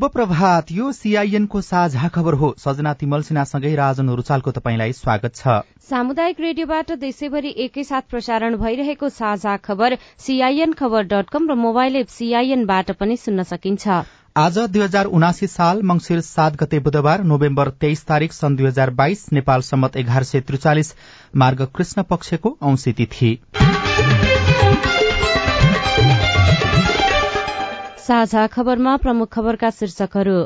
शुभ प्रभात। यो सीआईएनको साझा खबर हो। सजना तिमल सिन्हासँगै राजन रुचालको तपाईँलाई स्वागत छ। सामुदायिक रेडियोबाट देशैभरि एकैसाथ प्रसारण भइरहेको साझा खबर सीआईएन खबर डट कम र मोबाइल एप सीआईएनबाट पनि सुन्न सकिन्छ। आज दुई हजार उनासी साल मंगिर सात गते बुधबार नोभेम्बर तेइस तारीक सन् दुई हजार बाइस नेपाल सम्मत एघार सय त्रिचालिस मार्ग कृष्ण पक्षको औंसी तिथि साझा खबरमा प्रमुख खबरका शीर्षकहरू।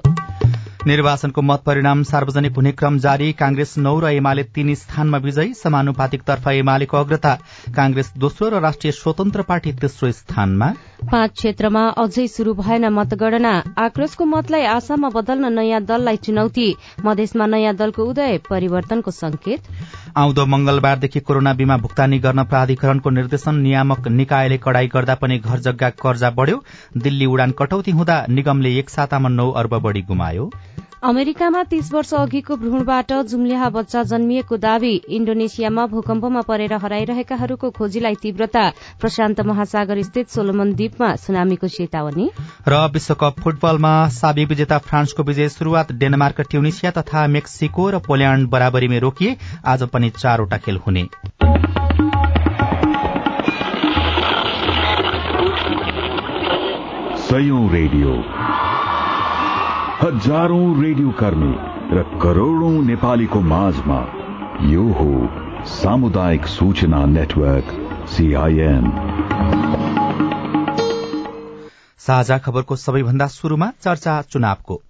निर्वाचनको मत परिणाम सार्वजनिक हुने क्रम जारी। कांग्रेस नौ र एमाले तीन स्थानमा विजयी। समानुपातिकतर्फ एमालेको अग्रता। कांग्रेस दोस्रो र राष्ट्रिय स्वतन्त्र पार्टी तेस्रो स्थानमा। पाँच क्षेत्रमा अझै शुरू भएन मतगणना। आक्रोशको मतलाई आशामा बदल्न नयाँ दललाई चुनौती। मधेसमा नयाँ दलको उदय। परिवर्तनको संकेत। आउँदो मंगलबारदेखि कोरोना बीमा भुक्तानी गर्न प्राधिकरणको निर्देशन नियामक निकायले कड़ाई गर्दा पनि घर जग्गा कर्जा बढ़्यो। दिल्ली उडान कटौती हुँदा निगमले एक सातामा नौ अर्ब बढ़ी गुमायो। अमेरिकामा तीस वर्ष अघिको भ्रूणबाट जुम्ल्याहा बच्चा जन्मिएको दावी इण्डोनेसियामा भूकम्पमा परेर हराइरहेकाहरूको खोजीलाई तीव्रता। प्रशान्त महासागर स्थित सोलोमन द्वीपमा सुनामीको चेतावनी। र विश्वकप फुटबलमा साबी विजेता फ्रान्सको विजय शुरूआत डेनमार्क ट्युनिसिया तथा मेक्सिको र पोल्याण्ड बराबरीमै रोकिए। आज पनि चारवटा खेल हुने। रेडियो। हजारौं रेडियो कर्मी र करोड़ौं नेपालीको माझमा यो हो सामुदायिक सूचना नेटवर्क सीआईएन साझा खबरको सबैभन्दा शुरूमा चर्चा चुनावको।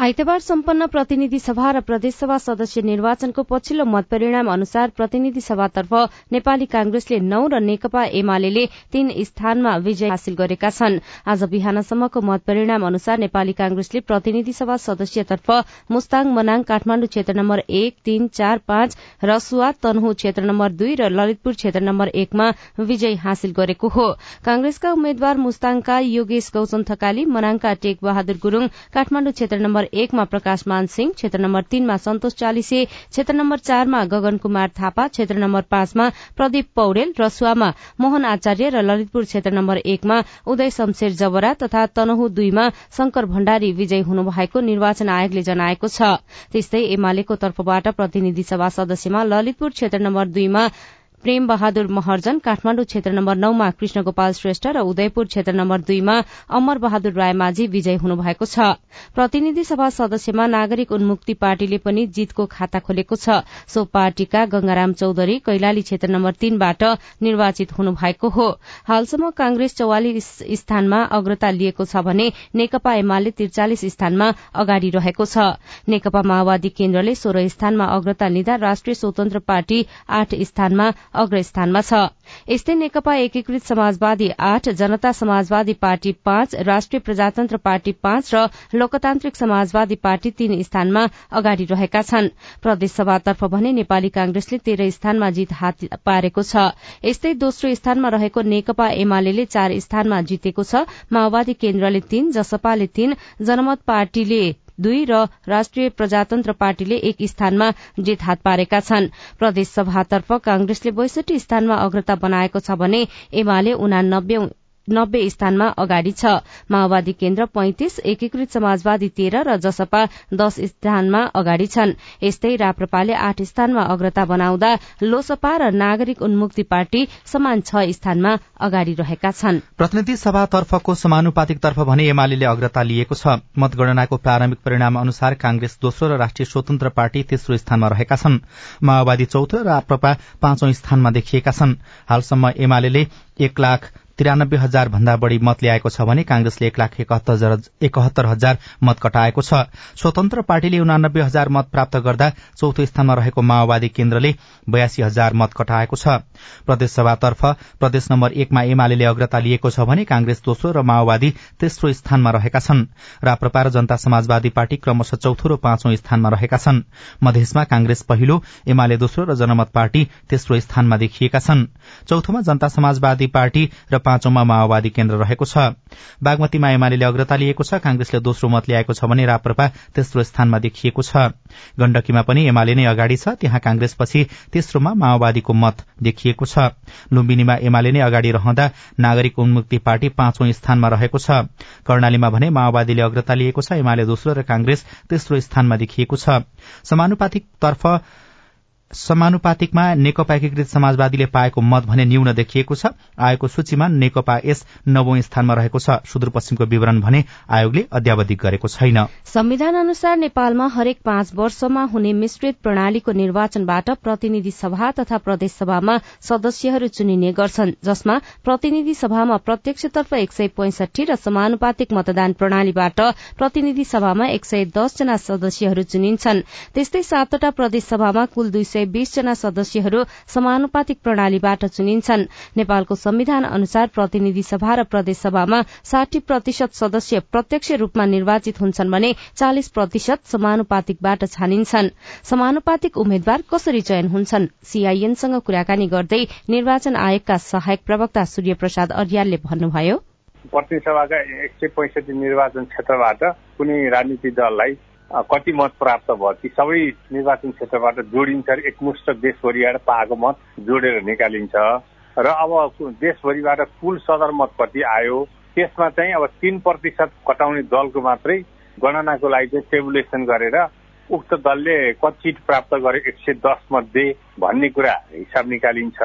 आइतबार सम्पन्न प्रतिनिधि सभा र प्रदेशसभा सदस्य निर्वाचनको पछिल्लो मत परिणाम अनुसार प्रतिनिधि सभातर्फ नेपाली कांग्रेसले नौ र नेकपा एमाले तीन स्थानमा विजय हासिल गरेका छन्। आज बिहानसम्मको मत परिणाम अनुसार नेपाली कांग्रेसले प्रतिनिधि सभा सदस्यतर्फ मुस्ताङ मनाङ काठमाण्डु क्षेत्र नम्बर एक तीन चार पाँच रसुवा तनहु क्षेत्र नम्बर दुई र ललितपुर क्षेत्र नम्बर एकमा विजय हासिल गरेको हो। कांग्रेसका उम्मेद्वार मुस्ताङका योगेश गौचन थकाली मनाङका टेक बहादुर गुरूङ काठमाण्डु क्षेत्र नम्बर एकमा प्रकाश मान सिंह क्षेत्र नम्बर तीनमा सन्तोष चालिसे क्षेत्र नम्बर चारमा गगन कुमार थापा क्षेत्र नम्बर पाँचमा प्रदीप पौडेल रसुवामा मोहन आचार्य र ललितपुर क्षेत्र नम्बर एकमा उदय शमशेर जबरा तथा तनहु दुईमा शंकर भण्डारी विजयी हुनुभएको निर्वाचन आयोगले जनाएको छ। त्यस्तै एमालेको तर्फबाट प्रतिनिधि सभा सदस्यमा ललितपुर क्षेत्र नम्बर दुईमा प्रेम बहादुर महर्जन काठमाण्डु क्षेत्र नम्बर नौमा कृष्ण गोपाल श्रेष्ठ र उदयपुर क्षेत्र नम्बर दुईमा अमर बहादुर रायमाझी विजय हुनुभएको छ। प्रतिनिधि सभा सदस्यमा नागरिक उन्मुक्ति पार्टीले पनि जीतको खाता खोलेको छ। सो पार्टीका गंगाराम चौधरी कैलाली क्षेत्र नम्बर तीनबाट निर्वाचित हुनुभएको हो। हालसम्म कांग्रेस चौवालिस स्थानमा अग्रता लिएको छ भने नेकपा एमाले त्रिचालिस स्थानमा अगाडि रहेको छ। नेकपा माओवादी केन्द्रले सोह्र स्थानमा अग्रता लिँदा राष्ट्रिय स्वतन्त्र पार्टी आठ स्थानमा अग्रस्थानमा छ। यस्तै नेकपा एकीकृत समाजवादी आठ जनता समाजवादी पार्टी पाँच राष्ट्रिय प्रजातन्त्र पार्टी पाँच र लोकतान्त्रिक समाजवादी पार्टी तीन स्थानमा अगाडि रहेका छन्। प्रदेशसभातर्फ भने नेपाली कांग्रेसले तेह्र स्थानमा जीत हात पारेको छ। यस्तै दोस्रो स्थानमा रहेको नेकपा एमाले चार स्थानमा जितेको छ। माओवादी केन्द्रले तीन जसपाले तीन जनमत पार्टीले दुई र राष्ट्रिय प्रजातन्त्र पार्टीले एक स्थानमा जित हात पारेका छन्। प्रदेशसभातर्फ कांग्रेसले बैसठी स्थानमा अग्रता बनाएको छ भने एमाले उनानब्बे नब्बे स्थानमा अगाडि छ। माओवादी केन्द्र पैंतिस एकीकृत समाजवादी तेह्र र जसपा दश स्थानमा अगाडि छन्। यस्तै राप्रपाले आठ स्थानमा अग्रता बनाउँदा लोसपा र नागरिक उन्मुक्ति पार्टी समान छ स्थानमा अगाडि रहेका छन्। प्रतिनिधि सभातर्फको समानुपातिकतर्फ भने एमाले अग्रता लिएको छ। मतगणनाको प्रारम्भिक परिणाम अनुसार कांग्रेस दोस्रो र राष्ट्रिय स्वतन्त्र पार्टी तेस्रो स्थानमा रहेका छन्। माओवादी चौथो र राप्रपा पाँचौं स्थानमा देखिएका छन्। हालसम्म एमाले एक लाख तिरानब्बे हजार भन्दा बढ़ी मत ल्याएको छ भने कांग्रेसले एक लाख एकहत्तर हजार मत कटाएको छ। स्वतन्त्र पार्टीले उनानब्बे हजार मत प्राप्त गर्दा चौथो स्थानमा रहेको माओवादी केन्द्रले बयासी हजार मत कटाएको छ। प्रदेशसभातर्फ प्रदेश नम्बर एकमा एमाले अग्रता लिएको छ भने कांग्रेस दोस्रो र माओवादी तेस्रो स्थानमा रहेका छन्। राप्रपा र जनता समाजवादी पार्टी क्रमशः चौथो र पाँचौं स्थानमा रहेका छन्। मधेसमा कांग्रेस पहिलो एमाले दोस्रो र जनमत पार्टी तेस्रो स्थानमा देखिएका छन्। चौथोमा जनता समाजवादी पार्टी र पाँचौंमा माओवादी केन्द्र रहेको छ। बागमतीमा एमाले अग्रता लिएको छ कांग्रेसले दोस्रो मत ल्याएको छ भने राप्रपा तेस्रो स्थानमा देखिएको छ। गण्डकीमा पनि एमाले नै अगाडि छ त्यहाँ कांग्रेसपछि तेस्रोमा माओवादीको मत देखिएको छ। लुम्बिनीमा एमाले नै अगाडि रहँदा नागरिक उन्मुक्ति पार्टी पाँचौं स्थानमा रहेको छ। कर्णालीमा भने माओवादीले अग्रता लिएको छ एमाले दोस्रो र कांग्रेस तेस्रो स्थानमा देखिएको छ। समानुपातिक तर्फ समानुपातिकमा नेकपा एकीकृत समाजवादीले पाएको मत भने न्यून देखिएको छ। आयोगको सूचीमा नेकपा एस नवौं स्थानमा रहेको छ। सुदूरपश्चिमको विवरण भने आयोगले अध्यावधि गरेको छैन। संविधान अनुसार नेपालमा हरेक पाँच वर्षमा हुने मिश्रित प्रणालीको निर्वाचनबाट प्रतिनिधि सभा तथा प्रदेश सभामा सदस्यहरू चुनिने गर्छन् जसमा प्रतिनिधि सभामा प्रत्यक्षतर्फ एक सय पैंसठी र समानुपातिक मतदान प्रणालीबाट प्रतिनिधि सभामा एक सय दसजना सदस्यहरू चुनिन्छन्। त्यस्तै सातवटा प्रदेश सभामा कुल दुई सय बीसजना सदस्यहरू समानुपातिक प्रणालीबाट चुनिन्छन्। नेपालको संविधान अनुसार प्रतिनिधि सभा र प्रदेश सभामा साठी प्रतिशत सदस्य प्रत्यक्ष रूपमा निर्वाचित हुन्छन् भने चालिस प्रतिशत समानुपातिकबाट छानिन्छन्। समानुपातिक उम्मेद्वार कसरी चयन हुन्छन्? सीआईएनसँग कुराकानी गर्दै निर्वाचन आयोगका सहायक प्रवक्ता सूर्य प्रसाद अर्यालले भन्नुभयो। प्रतिनिधि सभाका एक सय पैँसठी निर्वाचन क्षेत्रबाट कुनै राजनीतिक दललाई कति मत प्राप्त भयो? ती सबै निर्वाचन क्षेत्रबाट जोडिन्छ एकमुष्ट देशभरिबाट पाएको मत जोडेर निकालिन्छ। र अब देशभरिबाट कुल सदर मत कति आयो। त्यसमा चाहिँ अब तिन प्रतिशत कटाउने दलको मात्रै गणनाको लागि चाहिँ टेबुलेसन गरेर उक्त दलले कति सिट प्राप्त गर्यो एक सय दस मध्ये भन्ने कुरा हिसाब निकालिन्छ।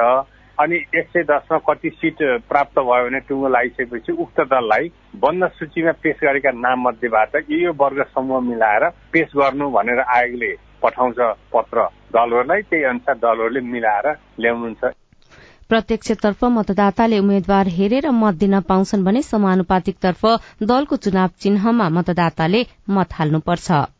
अनि एक सय दसमा कति सिट प्राप्त भयो भने टुङ्गो लगाइसकेपछि उक्त दललाई बन्द सूचीमा पेश गरेका नाम मध्येबाट यो वर्ग समूह मिलाएर पेश गर्नु भनेर आयोगले पठाउँछ पत्र। दलहरूलाई त्यही अनुसार दलहरूले मिलाएर ल्याउनुहुन्छ। प्रत्यक्षतर्फ मतदाताले उम्मेद्वार हेरेर मत दिन पाउँछन् भने समानुपातिकतर्फ दलको चुनाव चिन्हमा मतदाताले मत हाल्नुपर्छ।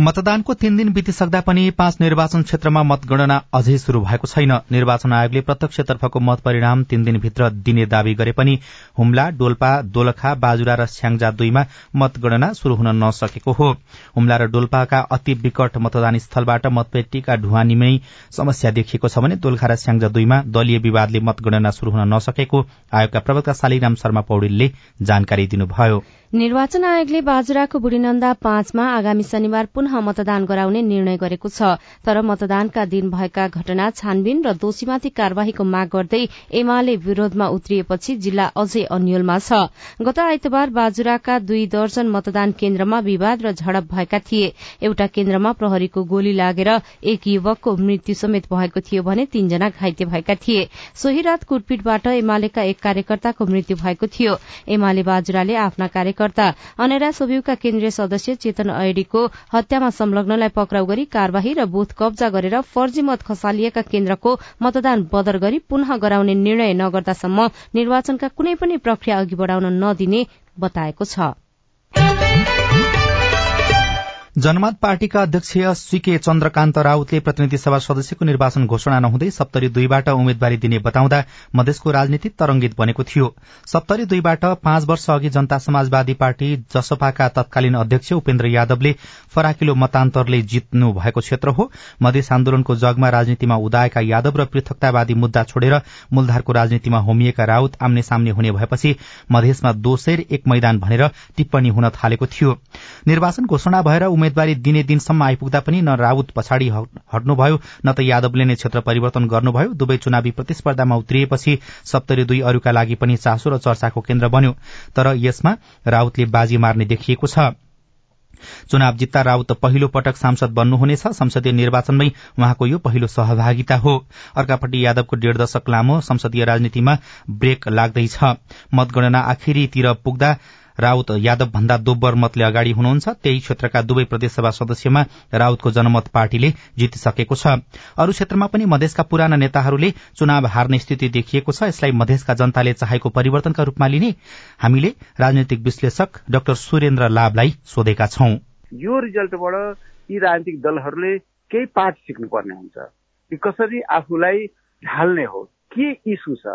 मतदानको तीन दिन बितिसक्दा पनि पाँच निर्वाचन क्षेत्रमा मतगणना अझै शुरू भएको छैन। निर्वाचन आयोगले प्रत्यक्षतर्फको मत परिणाम तीन दिनभित्र दिने दावी गरे पनि हुम्ला डोल्पा दोलखा बाजुरा र स्याङ्जा दुईमा मतगणना शुरू हुन नसकेको हो। हुम्ला र डोल्पाका अति विकट मतदान स्थलबाट मतपेटीका ढुवानीमै समस्या देखिएको छ भने दोलखा र स्याङ्जा दुईमा दलीय विवादले मतगणना शुरू हुन नसकेको आयोगका प्रवक्ता शालिग्राम शर्मा पौडेलले जानकारी दिनुभयो। निर्वाचन आयोगले बाजुराको बुढीनन्दा पाँचमा आगामी शनिबार पुनः मतदान गराउने निर्णय गरेको छ। तर मतदानका दिन भएका घटना छानबिन र दोषीमाथि कार्यवाहीको माग गर्दै एमाले विरोधमा उत्रिएपछि जिल्ला अझै अन्यलमा छ। गत आइतबार बाजुराका दुई दर्जन मतदान केन्द्रमा विवाद र झडप भएका थिए। एउटा केन्द्रमा प्रहरीको गोली लागेर एक युवकको मृत्यु समेत भएको थियो भने तीनजना घाइते भएका थिए। सोही रात कुटपिटबाट एमालेका एक कार्यकर्ताको मृत्यु भएको थियो। एमाले बाजुराले आफ्ना कार्यकर्ता अनेरा सोभिउका केन्द्रीय सदस्य चेतन ऐडीको हत्यामा संलग्नलाई पक्राउ गरी कार्यवाही र बुथ कब्जा गरेर फर्जी मत खसालिएका केन्द्रको मतदान बदर गरी पुनः गराउने निर्णय नगर्दासम्म निर्वाचनका कुनै पनि प्रक्रिया अघि बढ़ाउन नदिने बताएको छ। जनमत पार्टीका अध्यक्ष सीके चन्द्रकान्त राउतले प्रतिनिधि सभा सदस्यको निर्वाचन घोषणा नहुँदै सप्तरी दुईबाट उम्मेद्वारी दिने बताउँदा मधेसको राजनीति तरंगित बनेको थियो। सप्तरी दुईबाट पाँच वर्ष अघि जनता समाजवादी पार्टी जसपाका तत्कालीन अध्यक्ष उपेन्द्र यादवले फराकिलो मतान्तरले जित्नु भएको क्षेत्र हो। मधेस आन्दोलनको जगमा राजनीतिमा उदाएका यादव र पृथकतावादी मुद्दा छोडेर मूलधारको राजनीतिमा होमिएका राउत आम्ने सामने हुने भएपछि मधेसमा दोसेर एक मैदान भनेर टिप्पणी हुन थालेको थियो। निर्वाचन घोषणा भएर उम्मेद्वारी दिने दिनसम्म आइपुग्दा पनि न राउत पछाडि हट्नुभयो न त यादवले नै क्षेत्र परिवर्तन गर्नुभयो। दुवै चुनावी प्रतिस्पर्धामा उत्रिएपछि सप्तरी दुई अरूका लागि पनि चासो र चर्चाको केन्द्र बन्यो। तर यसमा राउतले बाजी मार्ने देखिएको छ। चुनाव जित्ता राउत पहिलो पटक सांसद बन्नुहुनेछ। संसदीय निर्वाचनमै उहाँको यो पहिलो सहभागिता हो। अर्कापट्टि यादवको डेढ़ दशक लामो संसदीय राजनीतिमा ब्रेक लाग्दैछ। मतगणना आखिरीतिर पुग्दा राउत यादव भन्दा दोब्बर मतले अगाडि हुनुहुन्छ। त्यही क्षेत्रका दुवै प्रदेशसभा सदस्यमा राउतको जनमत पार्टीले जितिसकेको छ। अरू क्षेत्रमा पनि मधेसका पुराना नेताहरूले चुनाव हार्ने स्थिति देखिएको छ। यसलाई मधेसका जनताले चाहेको परिवर्तनका रूपमा लिने हामीले राजनैतिक विश्लेषक डाक्टर सुरेन्द्र लाभलाई सोधेका छौं। यो रिजल्टबाट यी राजनीतिक दलहरूले केही पाठ सिक्नुपर्ने हुन्छ। कि कसरी आफूलाई ढाल्ने हो? के इस्यु छ?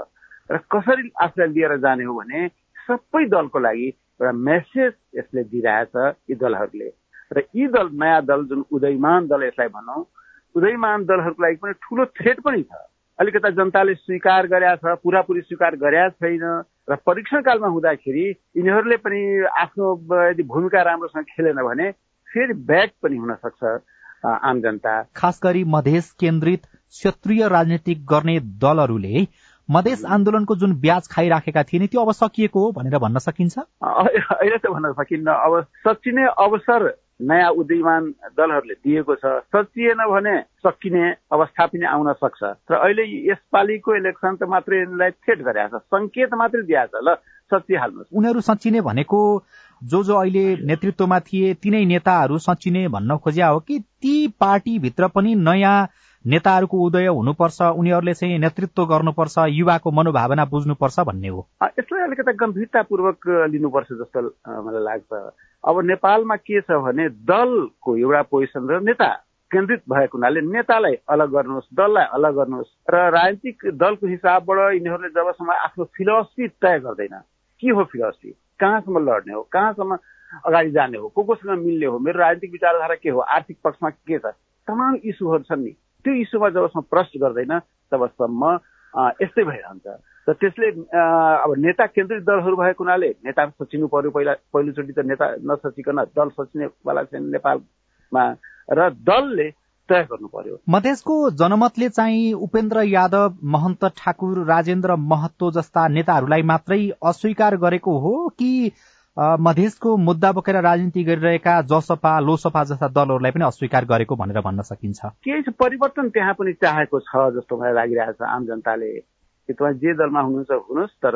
र कसरी आफूलाई लिएर जाने हो भने सबै दलको लागि एउटा मेसेज यसले दिइरहेछ यी दलहरूले। र यी दल नयाँ दल जुन उदयमान दल यसलाई भनौँ उदयमान दलहरूको लागि पनि ठुलो थ्रेट पनि छ। अलिकता जनताले स्वीकार गरेका छ पुरापुरी स्वीकार गरेका छैन र परीक्षण कालमा हुँदाखेरि यिनीहरूले पनि आफ्नो यदि भूमिका राम्रोसँग खेलेन भने फेरि ब्याक पनि हुन सक्छ आम जनता। खास गरी मधेस केन्द्रित क्षेत्रीय राजनीतिक गर्ने दलहरूले मधेस आन्दोलनको जुन ब्याज खाइराखेका थिए नि त्यो अब सकिएको हो भनेर भन्न सकिन्छ? अहिले त भन्न सकिन्न। अब सचिने अवसर नयाँ उदयमान दलहरूले दिएको छ। सचिएन भने सकिने अवस्था पनि आउन सक्छ। र अहिले यसपालिको इलेक्सन त मात्रै यिनलाई थेट गरेको छ सङ्केत मात्रै दिएको छ ल सचिहाल्नुहोस् उनीहरू सचिने भनेको जो जो अहिले नेतृत्वमा थिए तिनै नेताहरू सचिने भन्न खोज्या हो कि ती पार्टीभित्र पनि नयाँ नेताहरूको उदय हुनुपर्छ उनीहरूले चाहिँ नेतृत्व गर्नुपर्छ युवाको मनोभावना बुझ्नुपर्छ भन्ने हो। यसलाई अलिकति गम्भीरतापूर्वक लिनुपर्छ जस्तो मलाई लाग्छ। अब नेपालमा के छ भने दलको एउटा पोजिसन र नेता केन्द्रित भएको हुनाले नेतालाई अलग गर्नुहोस् दललाई अलग गर्नुहोस् र राजनीतिक दलको हिसाबबाट यिनीहरूले जबसम्म आफ्नो फिलोसफी तय गर्दैन के हो फिलोसफी? कहाँसम्म लड्ने हो? कहाँसम्म अगाडि जाने हो? को कोसँग मिल्ने हो? मेरो राजनीतिक विचारधारा के हो? आर्थिक पक्षमा के छ? तमाम इस्युहरू छन् नि। त्यो इस्युमा जबसम्म प्रश्न गर्दैन तबसम्म यस्तै भइरहन्छ। र त्यसले अब नेता केन्द्रित दलहरू भएको हुनाले नेता सचिनु पर्यो पहिला पहिलोचोटि त नेता नसचिकन दल सचिनेवाला छैन नेपालमा र दलले तय गर्नु पर्यो। मधेसको जनमतले चाहिँ उपेन्द्र यादव महन्त ठाकुर राजेन्द्र महतो जस्ता नेताहरूलाई मात्रै अस्वीकार गरेको हो कि मधेसको मुद्दा बोकेर राजनीति गरिरहेका जसपा लोसपा जस्ता दलहरूलाई पनि अस्वीकार गरेको भनेर भन्न सकिन्छ। केही परिवर्तन त्यहाँ पनि चाहेको छ जस्तो मलाई लागिरहेको छ आम जनताले। कि तपाईँ जे दलमा हुनुहुन्छ हुनुहोस् तर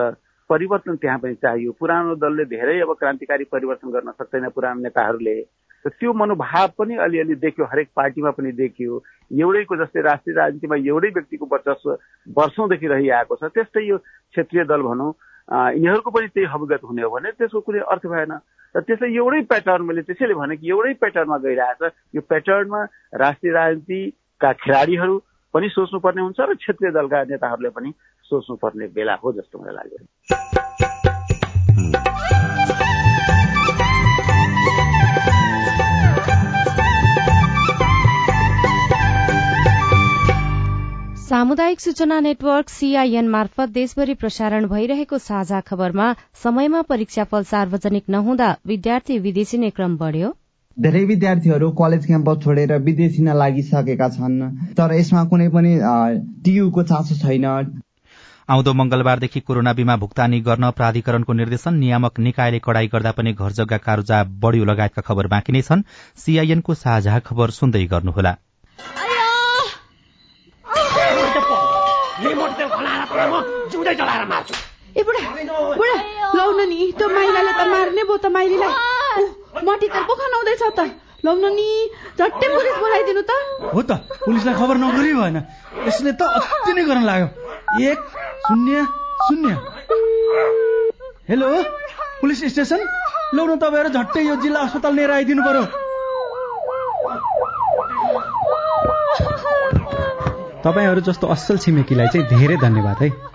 परिवर्तन त्यहाँ पनि चाहियो। पुरानो दलले धेरै अब क्रान्तिकारी परिवर्तन गर्न सक्दैन पुरानो नेताहरूले। त्यो मनोभाव पनि अलिअलि देखियो हरेक पार्टीमा पनि देखियो। एउटैको जस्तै राष्ट्रिय राजनीतिमा एउटै व्यक्तिको वर्चस्व वर्षौँदेखि रहिआएको छ। त्यस्तै यो क्षेत्रीय दल भनौँ यिनीहरूको पनि त्यही अवगत हुने हो भने त्यसको कुनै अर्थ भएन। र त्यसलाई एउटै प्याटर्न मैले त्यसैले भने कि एउटै प्याटर्नमा गइरहेछ। यो प्याटर्नमा राष्ट्रिय राजनीतिका खेलाडीहरू पनि सोच्नुपर्ने हुन्छ र क्षेत्रीय दलका नेताहरूले पनि सोच्नुपर्ने बेला हो जस्तो मलाई लाग्यो। सामुदायिक सूचना नेटवर्क सीआईएन मार्फत देशभरि प्रसारण भइरहेको साझा खबरमा समयमा परीक्षाफल सार्वजनिक नहुँदा विद्यार्थी विदेशी नै क्रम बढ़्यो। धेरै विद्यार्थीहरू कलेज क्याम्पस छोडेर विदेशी लागिसकेका छन् तर यसमा कुनै पनि टियुको चासो छैन। आउँदो मंगलबारदेखि कोरोना बीमा भुक्तानी गर्न प्राधिकरणको निर्देशन नियामक निकायले कड़ाई गर्दा पनि घर जग्गा कारुजा बढ़्यो लगायतका खबर बाँकी नै छन्। सीआईएनको साझा खबर सुन्दै गर्नुहोला। जिउँदै जलाएर मार्छु। ए बुढा बुढा लौन नि त्यो माइलाले त मार्ने भयो त माइलीलाई। मटी त पो खनाउँदैछ त। लौन नि झट्टै पुलिस बोलाइदिनु त। हो त पुलिसलाई खबर नगरी भएन। यसले त अति नै गर्न लाग्यो। एक शून्य शून्य। Hello police station? लौन तपाईँहरू झट्टै यो जिल्ला अस्पताल लिएर आइदिनु पर्यो। तपाईँहरू जस्तो असल छिमेकीलाई चाहिँ धेरै धन्यवाद है।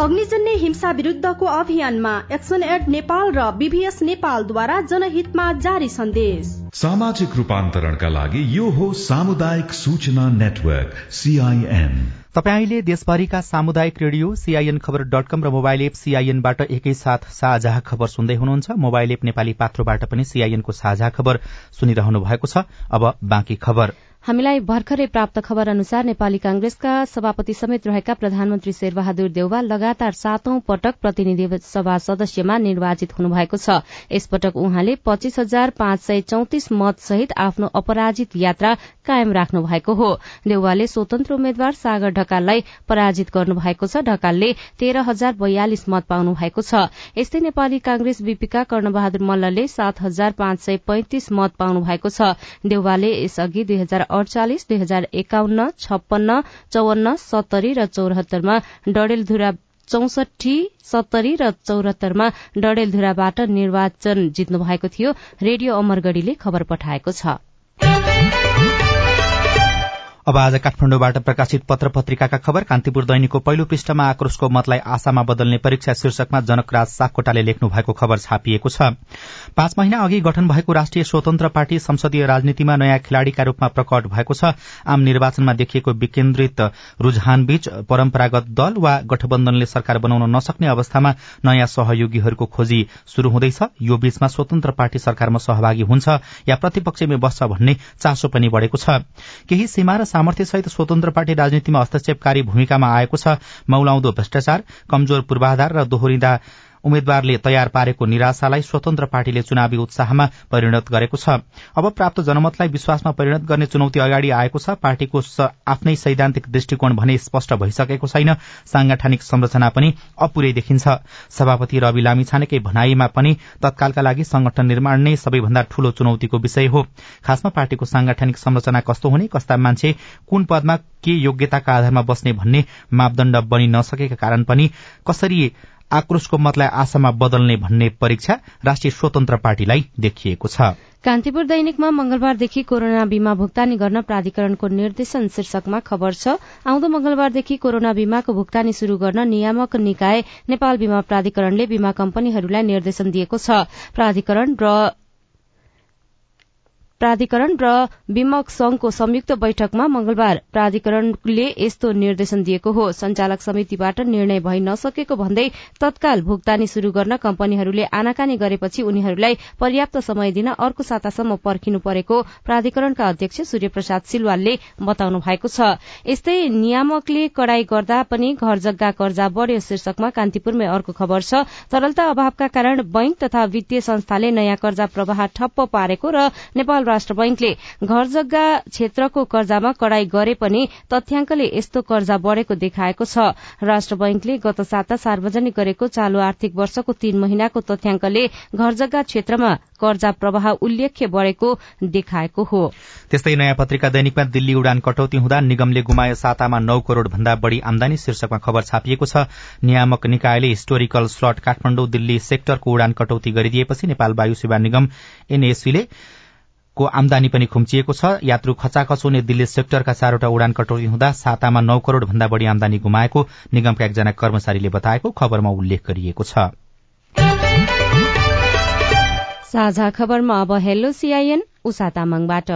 अग्निजन्य हिंसा विरुद्धको अभियानमा एक्सन एड नेपाल र बीभीएस नेपालद्वारा जनहितमा जारी सन्देश। सामाजिक रूपान्तरणका लागि यो हो सामुदायिक सूचना नेटवर्क सीआईएन तपाईँले देशभरिका सामुदायिक radio CIN Khabar dot com र मोबाइल एप सीआईएनबाट एकैसाथ साझा खबर सुन्दै हुनुहुन्छ। मोबाइल एप नेपाली पात्रोबाट पनि सीआईएनको साझा खबर सुनिरहनु भएको छ। अब बाँकी खबर। हामीलाई भर्खरै प्राप्त खबर अनुसार नेपाली कांग्रेसका सभापति समेत रहेका प्रधानमन्त्री शेरबहादुर देउवा लगातार सातौं पटक प्रतिनिधि सभा सदस्यमा निर्वाचित हुनुभएको छ। यसपटक उहाँले पच्चीस हजार पाँच सय चौतिस मत सहित आफ्नो अपराजित यात्रा कायम राख्नु भएको हो। देउवाले स्वतन्त्र उम्मेद्वार सागर ढकाललाई पराजित गर्नु भएको छ। ढकालले तेह्र हजार बयालिस मत पाउनु भएको छ। यस्तै नेपाली कांग्रेस बीपीका कर्णबहादुर मल्लले सात हजार पाँच सय पैंतिस मत पाउनु भएको छ। देउवाले यसअघि दुई हजार अडचालिस दुई हजार एकाउन्न छप्पन्न चौवन्न सत्तरी र चौरात्तरमा डडेलधुरा चौसठी सत्तरी र चौरात्तरमा डडेलधुराबाट निर्वाचन जित्नु भएको थियो। रेडियो अमरगढ़ीले खबर पठाएको छ। अब आज काठमाडौँबाट प्रकाशित पत्र पत्रिकाका खबर कान्तिपुर दैनिकको पहिलो पृष्ठमा आक्रोशको मतलाई आशामा बदल्ने परीक्षा शीर्षकमा जनकराज सापकोटाले लेख्नु भएको खबर छापिएको छ। पाँच महिना अघि गठन भएको राष्ट्रिय स्वतन्त्र पार्टी संसदीय राजनीतिमा नयाँ खेलाड़ीका रूपमा प्रकट भएको छ। आम निर्वाचनमा देखिएको विकेन्द्रित रूझानबीच परम्परागत दल वा गठबन्धनले सरकार बनाउन नसक्ने अवस्थामा नयाँ सहयोगीहरूको खोजी शुरू हुँदैछ। यो बीचमा स्वतन्त्र पार्टी सरकारमा सहभागी हुन्छ या प्रतिपक्षमै बस्छ भन्ने चासो पनि बढ़ेको छ। केही सीमा र सामर्थ्यसहित स्वतन्त्र पार्टी राजनीतिमा हस्तक्षेपकारी भूमिकामा आएको छ मौलाउँदो भ्रष्टाचार कमजोर पूर्वाधार र दोहोरिँदा उम्मेद्वारले तयार पारेको निराशालाई स्वतन्त्र पार्टीले चुनावी उत्साहमा परिणत गरेको छ। अब प्राप्त जनमतलाई विश्वासमा परिणत गर्ने चुनौती अगाडि आएको छ। पार्टीको आफ्नै सैद्धान्तिक दृष्टिकोण भने स्पष्ट भइसकेको छैन। सांगठनिक संरचना पनि अपुरै देखिन्छ। सभापति रवि लामिछानेकै भनाईमा पनि तत्कालका लागि संगठन निर्माण नै सबैभन्दा ठूलो चुनौतीको विषय हो। खासमा पार्टीको सांगठनिक संरचना कस्तो हुने कस्ता मान्छे कुन पदमा के योग्यताका आधारमा बस्ने भन्ने मापदण्ड बनि नसकेका कारण पनि कसरी आक्रोशको मतलाई आशामा बदल्ने भन्ने परीक्षा राष्ट्रिय स्वतन्त्र पार्टीलाई देखिएको छ। कान्तिपुर दैनिकमा मंगलबारदेखि कोरोना बीमा भुक्तानी गर्न प्राधिकरणको निर्देशन शीर्षकमा खबर छ। आउँदो मंगलबारदेखि कोरोना बीमाको भुक्तानी शुरू गर्न नियामक निकाय नेपाल बीमा प्राधिकरणले बीमा कम्पनीहरूलाई निर्देशन दिएको छ। प्राधिकरण र प्राधिकरण र विमक संघको संयुक्त बैठकमा मंगलबार प्राधिकरणले यस्तो निर्देशन दिएको हो। संचालक समितिबाट निर्णय भइ नसकेको भन्दै तत्काल भुक्तानी शुरू गर्न कम्पनीहरूले आनाकानी गरेपछि उनीहरूलाई पर्याप्त समय दिन अर्को सातासम्म पर्खिनु परेको प्राधिकरणका अध्यक्ष सूर्य प्रसाद सिलवालले बताउनु भएको छ। यस्तै नियामकले कड़ाई गर्दा पनि घर जग्गा कर्जा बढ़्यो शीर्षकमा कान्तिपुरमै अर्को खबर छ। तरलता अभावका कारण बैंक तथा वित्तीय संस्थाले नयाँ कर्जा प्रवाह ठप्प पारेको र नेपाल राष्ट्र बैंकले घर जग्गा क्षेत्रको कर्जामा कड़ाई गरे पनि तथ्याङ्कले यस्तो कर्जा बढ़ेको देखाएको छ। राष्ट्र बैंकले गत साता सार्वजनिक गरेको चालू आर्थिक वर्षको तीन महिनाको तथ्याङ्कले घर जग्गा क्षेत्रमा कर्जा प्रवाह उल्लेख्य बढ़ेको देखाएको हो। त्यस्तै नयाँ पत्रिका दैनिकमा दिल्ली उडान कटौती हुँदा निगमले गुमायो सातामा नौ करोड़ भन्दा बढ़ी आमदानी शीर्षकमा खबर छापिएको छ। नियामक निकायले हिस्टोरिकल स्लट काठमाडौँ दिल्ली सेक्टरको उडान कटौती गरिदिएपछि नेपाल वायु सेवा निगम एनएससीले को आमदानी पनि खुम्चिएको छ। यात्रु खचाखच हुने दिल्ली सेक्टरका चारवटा उडान कटौती हुँदा सातामा नौ करोड़ भन्दा बढ़ी आमदानी गुमाएको निगमका एकजना कर्मचारीले बताएको खबरमा उल्लेख गरिएको छ। साझा खबरमा अब हेलो सीआईएन उषा तामाङबाट।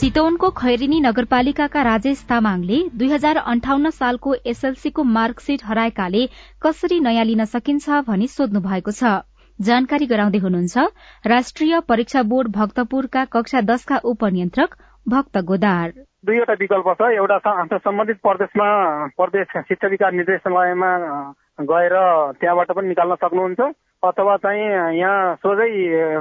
चितवनको खैरिनी नगरपालिकाका राजेश तामाङले दुई हजार अन्ठाउन्न सालको एसएलसीको मार्कशीट हराएकाले कसरी नयाँ लिन सकिन्छ भनी सोध्नु भएको छ। जानकारी गराउँदै हुनुहुन्छ राष्ट्रिय परीक्षा बोर्ड भक्तपुरका कक्षा दशका उपनियन्त्रक भक्त गोदार। दुईवटा विकल्प छ। एउटा सम्बन्धित प्रदेशमा प्रदेश शिक्षा विकास निर्देशालयमा गएर त्यहाँबाट पनि निकाल्न सक्नुहुन्छ। अथवा चाहिँ यहाँ सोझै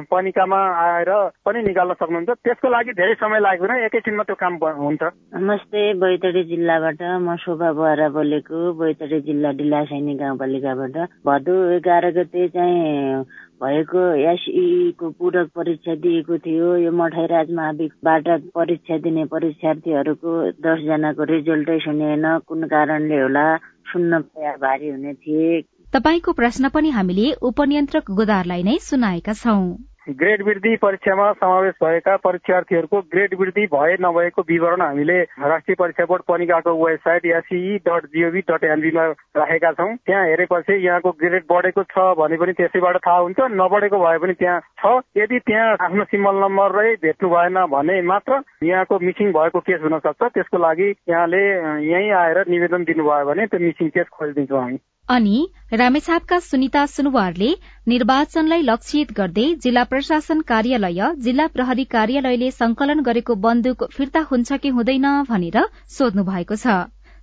पनिकामा आएर पनि निकाल्न सक्नुहुन्छ। त्यसको लागि धेरै समय लाग्दैन एकैछिनमा त्यो काम हुन्छ। नमस्ते बैतडी जिल्लाबाट म शोभा बोहरा बोलेको। बैतडी जिल्ला डिलासैनी गाउँपालिकाबाट। भदौ एघार गते चाहिँ भएको एसईको पूरक परीक्षा दिएको थियो। यो मठाइराज महाविकबाट परीक्षा दिने परीक्षार्थीहरूको दसजनाको रिजल्टै सुनेन। कुन कारणले होला? सुन्न भारी हुने थिए। तपाईँको प्रश्न पनि हामीले उपनियन्त्रक गोदारलाई नै सुनाएका छौं। ग्रेड वृद्धि परीक्षामा समावेश भएका परीक्षार्थीहरूको ग्रेड वृद्धि भए नभएको विवरण हामीले राष्ट्रिय परीक्षा board पनिकाको website SEE dot GOV dot एनबीमा राखेका छौँ। त्यहाँ हेरेपछि यहाँको ग्रेड बढेको छ भने पनि त्यसैबाट थाहा हुन्छ नबढेको भए पनि त्यहाँ छ। यदि त्यहाँ आफ्नो सिम्बल नम्बरै भेट्नु भएन भने मात्र यहाँको मिसिङ भएको केस हुन सक्छ। त्यसको लागि यहाँले यहीँ आएर निवेदन दिनुभयो भने त्यो मिसिङ केस खोलिदिन्छौँ हामी। अनि रामेछापका सुनिता सुनवारले निर्वाचनलाई लक्षित गर्दै जिल्ला प्रशासन कार्यालय जिल्ला प्रहरी कार्यालयले संकलन गरेको बन्दुक फिर्ता हुन्छ कि हुँदैन भनेर सोध्नु भएको छ।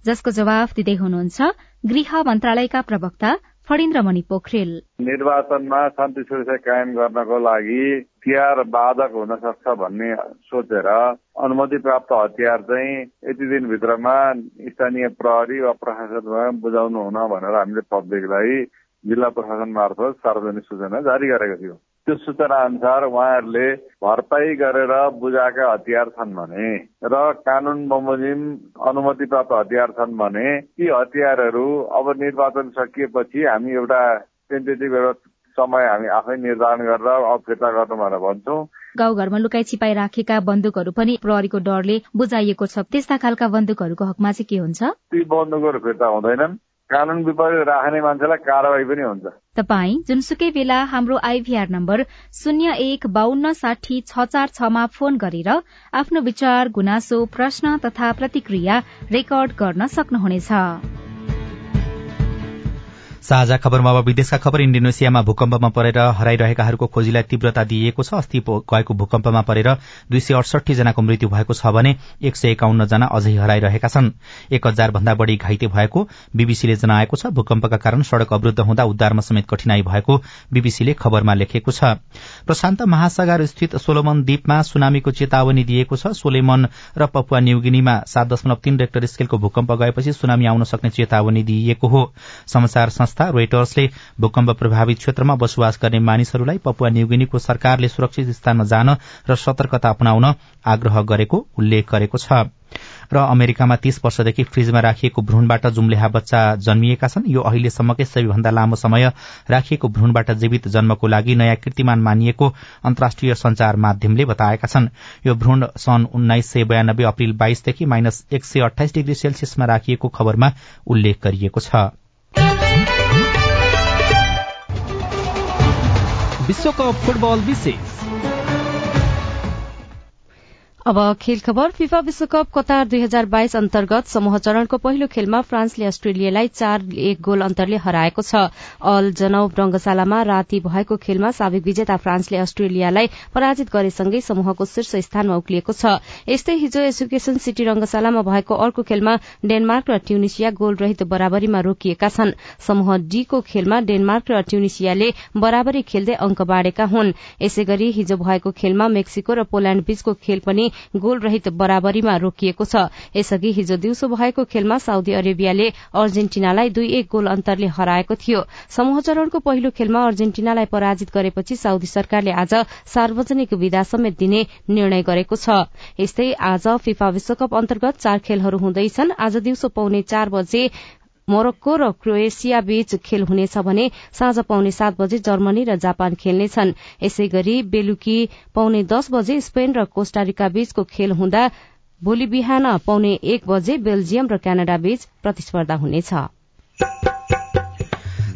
जसको जवाफ दिँदै हुनुहुन्छ गृह मन्त्रालयका प्रवक्ता फणिन्द्रमणि पोखरेल। निर्वाचनमा शान्ति सुरक्षा कायम गर्नको लागि हतियार बाधक हुन सक्छ भन्ने सोचेर अनुमति प्राप्त हतियार चाहिँ यति दिनभित्रमा स्थानीय प्रहरी वा प्रशासनमा बुझाउनु हुन भनेर हामीले पब्लिकलाई जिल्ला प्रशासन मार्फत सार्वजनिक सूचना जारी गरेको थियौँ। त्यो सूचना अनुसार उहाँहरूले भरपाई गरेर बुझाएका हतियार छन् भने र कानून बमोजिम अनुमति प्राप्त हतियार छन् भने ती हतियारहरू अब निर्वाचन सकिएपछि हामी एउटा टेन्टेटिभ एउटा समय हामी आफै निर्धारण गरेर अब फिर्ता गर्नु भनेर भन्छौँ। गाउँघरमा लुकाई छिपाई राखेका बन्दुकहरू पनि प्रहरीको डरले बुझाइएको छ। त्यस्ता खालका बन्दुकहरूको हकमा चाहिँ के हुन्छ? ती बन्दुकहरू फिर्ता हुँदैनन्। कानून विपरीत राख्ने मान्छेलाई कारवाही पनि हुन्छ। तपाई जुनसुकै बेला हाम्रो आइभीआर नम्बर शून्य एक बान्न साठी छ चार छमा फोन गरेर आफ्नो विचार गुनासो प्रश्न तथा प्रतिक्रिया रेकर्ड गर्न सक्नुहुनेछ। साझा खबरमा अब विदेशका खबर। इण्डोनेसियामा भूकम्पमा परेर हराइरहेकाहरूको खोजीलाई तीव्रता दिइएको छ। अस्ति गएको भूकम्पमा परेर दुई सय अडसठी जनाको मृत्यु भएको छ भने एक सय एकाउन्न जना अझै हराइरहेका छन्। एक हजार भन्दा बढ़ी घाइते भएको बीबीसीले जनाएको छ। भूकम्पका कारण सड़क अवरूद्ध हुँदा उद्धारमा समेत कठिनाई भएको बीबीसीले खबरमा लेखेको छ। प्रशान्त महासागर स्थित सोलोमन द्वीपमा सुनामीको चेतावनी दिएको छ। सोलेमन र पपुवा न्युगिनीमा सात दशमलव तीन रेक्टर स्केलको भूकम्प गएपछि सुनामी आउन सक्ने चेतावनी दिइएको हो। समाचार संस्था रोइटर्सले भूकम्प प्रभावित क्षेत्रमा बसोबास गर्ने मानिसहरूलाई पपुवा न्युगिनीको सरकारले सुरक्षित स्थानमा जान र सतर्कता अपनाउन आग्रह गरेको उल्लेख गरेको छ। र अमेरिकामा तीस वर्षदेखि फ्रिजमा राखिएको भ्रूणबाट जुम्लेहा बच्चा जन्मिएका छन्। यो अहिलेसम्मकै सबैभन्दा लामो समय राखिएको भ्रूणबाट जीवित जन्मको लागि नयाँ कीर्तिमान मानिएको अन्तर्राष्ट्रिय संचार माध्यमले बताएका छन्। यो भ्रूण सन् उन्नाइस सय बयानब्बे अप्रेल बाइसदेखि माइनस एक सय अठाइस डिग्री सेल्सियसमा राखिएको खबरमा उल्लेख गरिएको छ। विश्वकप फुटबल विशेष। अब खेल खबर फिफा विश्वकप कतार दुई हजार बाइस अन्तर्गत समूह चरणको पहिलो खेलमा फ्रान्सले अस्ट्रेलियालाई चार एक गोल अन्तरले हराएको छ। अल जनौ रंगशालामा राति भएको खेलमा साबिक विजेता फ्रान्सले अस्ट्रेलियालाई पराजित गरेसँगै समूहको शीर्ष स्थानमा उक्लिएको छ। यस्तै हिजो एजुकेशन सिटी रंगशालामा भएको अर्को खेलमा डेनमार्क र ट्युनिसिया गोल रहित बराबरीमा रोकिएका छन्। समूह डी को खेलमा डेनमार्क र ट्युनिसियाले बराबरी खेल्दै अंक बाँडेका हुन्। यसै गरी हिजो भएको खेलमा मेक्सिको र पोल्याण्ड बीचको खेल पनि गोल रहित बराबरीमा रोकिएको छ। यसअघि हिजो दिउँसो भएको खेलमा साउदी अरेबियाले अर्जेन्टिनालाई दुई एक गोल अन्तरले हराएको थियो। समूह चरणको पहिलो खेलमा अर्जेन्टिनालाई पराजित गरेपछि साउदी सरकारले आज सार्वजनिक विदा समेत दिने निर्णय गरेको छ। यस्तै आज फिफा विश्वकप अन्तर्गत चार खेलहरू हुँदैछन्। आज दिउँसो पाउने चार बजे मोरक्को र क्रोएसिया बीच खेल हुनेछ भने साँझ पाउने सात बजे जर्मनी र जापान खेल्नेछन्। यसै गरी बेलुकी पाउने दस बजे स्पेन र कोष्टारिका बीचको खेल हुँदा भोलि बिहान पाउने एक बजे बेल्जियम र क्यानाडा बीच प्रतिस्पर्धा हुनेछ।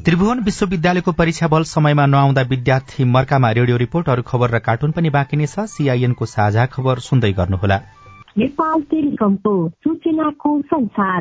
त्रिभुवन विश्वविद्यालयको परीक्षा बल समयमा नआउँदा विद्यार्थी मर्कामा रेडियो रिपोर्ट अरू खबर र कार्टुन पनि बाँकी नै छ। सीआईएनको साझा खबर सुन्दै गर्नुहोला। नेपाल टेलिकमको सूचनाको संसार।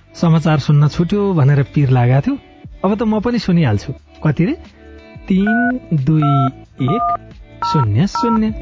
समाचार सुन्न छुट्यो भनेर पिर लागेको थियो। अब त म पनि सुनिहाल्छु। कति रे? तिन दुई एक शून्य शून्य।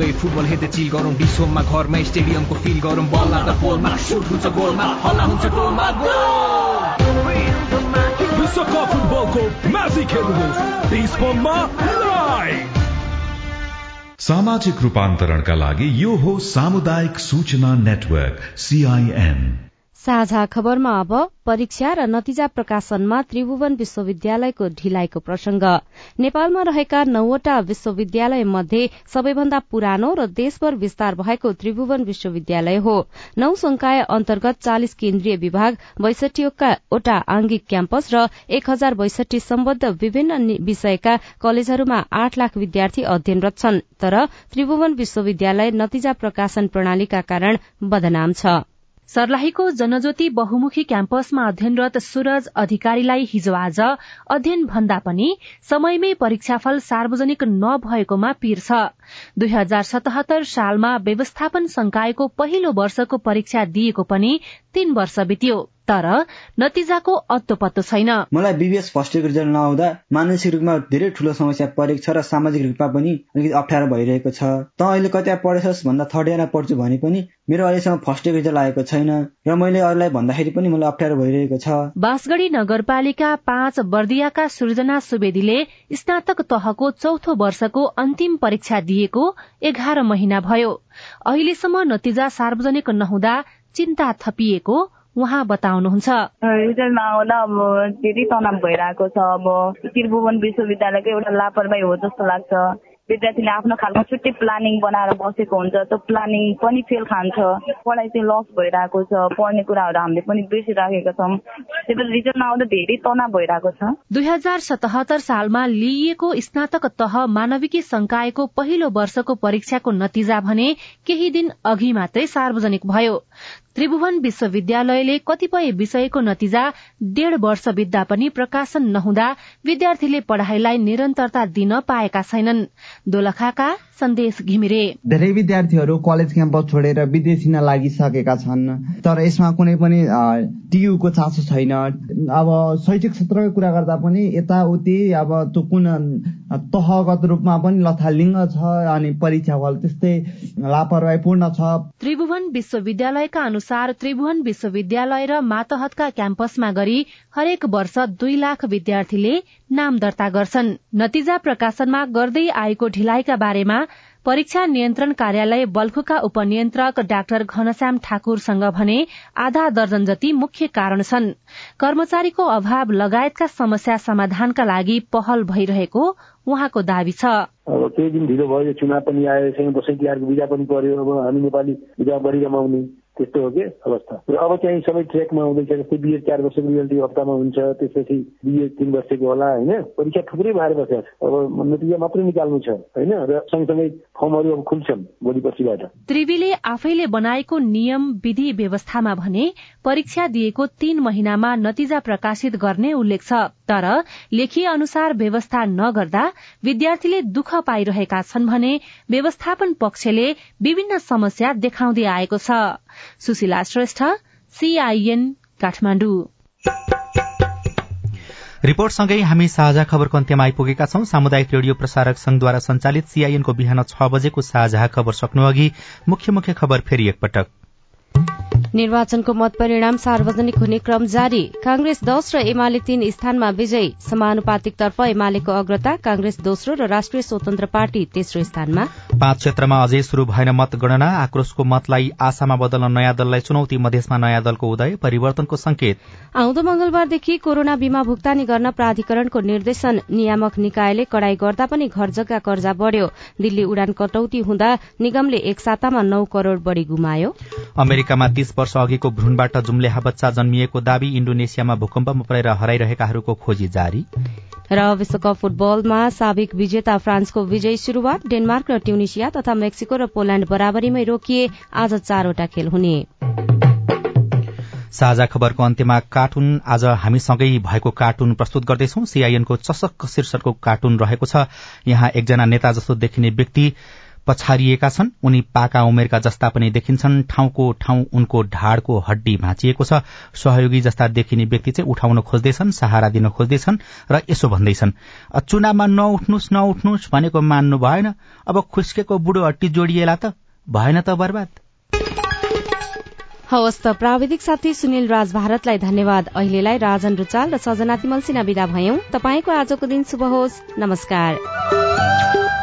सँगै फुटबल हेर्दै चिल गरौँ। डिसोममा घरमा स्टेडियमको फिल गरौँ। बल लाग्दा पोलमा सुट हुन्छ गोलमा हल्ला हुन्छ गोलमा विश्वकप फुटबलको म्याजिक हेर्नुहोस्। डिसोममा लाइभ! सामाजिक रूपान्तरणका लागि यो हो सामुदायिक सूचना नेटवर्क सीआईएन साझा खबरमा अब परीक्षा र नतिजा प्रकाशनमा त्रिभुवन विश्वविद्यालयको ढिलाइको प्रसंग। नेपालमा रहेका नौवटा विश्वविद्यालय मध्ये सबैभन्दा पुरानो र देशभर विस्तार भएको त्रिभुवन विश्वविद्यालय हो। नौ संकाय अन्तर्गत चालिस केन्द्रीय विभाग बैसठीवटा आंगिक क्याम्पस र एक हजार बैसठी सम्बद्ध विभिन्न विषयका कलेजहरूमा आठ लाख विद्यार्थी अध्ययनरत छन्। तर त्रिभुवन विश्वविद्यालय नतिजा प्रकाशन प्रणालीका कारण बदनाम छ। सर्लाहीको जनज्योति बहुमुखी क्याम्पसमा अध्ययनरत सूरज अधिकारीलाई हिजो आज अध्ययन भन्दा पनि समयमै परीक्षाफल सार्वजनिक नभएकोमा पीर छ। दुई हजार सतहत्तर सालमा व्यवस्थापन संकायको पहिलो वर्षको परीक्षा दिएको पनि तीन वर्ष बित्यो। तर नतिजाको अत्तो पत्तो छैन। मलाई बिबिएस फर्स्ट इयरको रिजल्ट नआउँदा मानसिक रूपमा धेरै ठूलो समस्या परेको छ र सामाजिक रूपमा पनि अलिकति अप्ठ्यारो भइरहेको छ। त अहिले कति पढेछस् भन्दा थर्ड इयरमा पढ्छु भने पनि मेरो अहिलेसम्म फर्स्ट इयरको रिजल्ट आएको छैन र मैले अरूलाई भन्दाखेरि पनि मलाई अप्ठ्यारो भइरहेको छ। बाँसगढ़ी नगरपालिका पाँच बर्दियाका सृजना सुवेदीले स्नातक तहको चौथो वर्षको अन्तिम परीक्षा दिएको एघार महिना भयो। अहिलेसम्म नतिजा सार्वजनिक नहुँदा चिन्ता थपिएको उहाँ बताउनुहुन्छ। रिजल्ट नआउँदा अब धेरै तनाव भइरहेको छ। अब त्रिभुवन विश्वविद्यालयको एउटा लापरवाही हो जस्तो लाग्छ। विद्यार्थीले आफ्नो खालको छुट्टै प्लानिङ बनाएर बसेको हुन्छ त्यो प्लानिङ पनि फेल खान्छ। पढाइ चाहिँ लस भइरहेको छ पढ्ने कुराहरू हामीले पनि बिर्सिराखेका छौँ। त्यही रिजल्ट नआउँदा धेरै तनाव भइरहेको छ। दुई हजार सतहत्तर सालमा लिइएको स्नातक तह मानविकी संकायको पहिलो वर्षको परीक्षाको नतिजा भने केही दिन अघि मात्रै सार्वजनिक भयो। त्रिभुवन विश्वविद्यालयले कतिपय विषयको नतिजा डेढ़ वर्ष बित्दा पनि प्रकाशन नहुँदा विद्यार्थीले पढ़ाईलाई निरन्तरता दिन पाएका छैनन्। दोलखाका सन्देश घिमिरे। धेरै विद्यार्थीहरू कलेज क्याम्पस छोडेर विदेश हिँड्न लागिसकेका छन् तर यसमा कुनै पनि टियुको चासो छैन। अब शैक्षिक क्षेत्रको कुरा गर्दा पनि यताउति अब त्यो कुन तहगत रूपमा पनि लथालिङ्ग छ अनि परीक्षा फल त्यस्तै लापरवाहीपूर्ण छ। त्रिभुवन विश्वविद्यालयका अनुसार त्रिभुवन विश्वविद्यालय र मातहतका क्याम्पसमा गरी हरेक वर्ष दुई लाख विद्यार्थीले नाम दर्ता गर्छन्। नतिजा प्रकाशनमा गर्दै आएको ढिलाइका बारेमा परीक्षा नियन्त्रण कार्यालय बल्खुका उपनियन्त्रक डाक्टर घनश्याम ठाकुरसँग भने आधा दर्जन जति मुख्य कारण छन्। कर्मचारीको अभाव लगायतका समस्या समाधानका लागि पहल भइरहेको उहाँको दावी छ। अब केही दिन ढिलो भयो चुनाव पनि आयो दसैँ तिहारको बिदा पनि पर्यो अब हामी नेपाली बिदा बढी रमाउने त्यस्तो हो कि अवस्था। अब चाहिँ सबै ट्र्याकमा आउँदैछ जस्तै बिए चार वर्षको रिजल्ट हप्तामा हुन्छ त्यसपछि बिए तिन वर्षको होला होइन? परीक्षा थुप्रै भएर बसेको छ अब नतिजा मात्रै निकाल्नु छ होइन? र सँगसँगै फर्महरू अब खुल्छन् भोलि पर्सिबाट त्रिवीले आफैले बनाएको नियम विधि व्यवस्थामा भने परीक्षा दिएको तीन महिनामा नतिजा प्रकाशित गर्ने उल्लेख छ। तर लेखिए अनुसार व्यवस्था नगर्दा विद्यार्थीले दुःख पाइरहेका छन् भने व्यवस्थापन पक्षले विभिन्न समस्या देखाउँदै आएको छ। सुशीला श्रेष्ठ सीआईएन काठमाडौँ। रिपोर्टसँगै हामी साझा खबरको अन्त्यमा आइपुगेका छौं। सामुदायिक रेडियो प्रसारक संघद्वारा संचालित सीआईएनको बिहान छ बजेको साझा खबर सक्नु अघि मुख्य मुख्य खबर फेरि एकपटक। निर्वाचनको मत परिणाम सार्वजनिक हुने क्रम जारी। कांग्रेस दश र एमाले तीन स्थानमा विजयी। समानुपातिकतर्फ एमालेको अग्रता कांग्रेस दोस्रो र राष्ट्रिय स्वतन्त्र पार्टी तेस्रो स्थानमा। पाँच क्षेत्रमा अझै शुरू भएन मतगणना। आक्रोशको मतलाई आशामा बदल्न नयाँ दललाई चुनौती मधेसमा नयाँ दलको उदय परिवर्तनको संकेत। आउँदो मंगलबारदेखि कोरोना बीमा भुक्तानी गर्न प्राधिकरणको निर्देशन। नियामक निकायले कड़ाई गर्दा पनि घर जग्गा कर्जा बढ़्यो। दिल्ली उडान कटौती हुँदा निगमले एक सातामा नौ करोड़ बढ़ी गुमायो। अमेरिकामा तीस वर्ष अघिको भ्रूणबाट जुम्लेहा बच्चा जन्मिएको दावी इण्डोनेसियामा भूकम्पमा परेर हराइरहेकाहरूको खोजी जारी। र विश्वकप फुटबलमा साबिक विजेता फ्रान्सको विजयी शुरूआत डेनमार्क र ट्युनिसिया तथा मेक्सिको र पोल्याण्ड बराबरीमै रोकिए आज चारवटा खेल हुने। साझा खबरको अन्त्यमा कार्टुन आज हामीसँगै भएको कार्टुन प्रस्तुत गर्दैछौ। सीआईएनको चसक्क शीर्षकको कार्टुन रहेको छ। यहाँ एकजना नेता जस्तो देखिने व्यक्ति पछारिएका छन्। उनी पाका उमेरका जस्ता पनि देखिन्छन्। ठाउँको ठाउँ उनको ढाडको हड्डी भाँचिएको छ। सहयोगी जस्ता देखिने व्यक्ति चाहिँ उठाउन खोज्दैछन् सहारा दिन खोज्दैछन् र यसो भन्दैछन् चुनावमा नउठ्नुहोस् नउठ्नुहोस् भनेको मान्नु भएन। अब खुस्केको बुढो हट्टी जोडिएला त। भएन त बर्बाद। हवस् त प्राविधिक साथी सुनिल राज भारतलाई धन्यवाद। अहिलेलाई राजन रुचाल र सजना तिमल सिन्हा विदा भयौं। तपाईँको आजको दिन शुभ होस्। नमस्कार।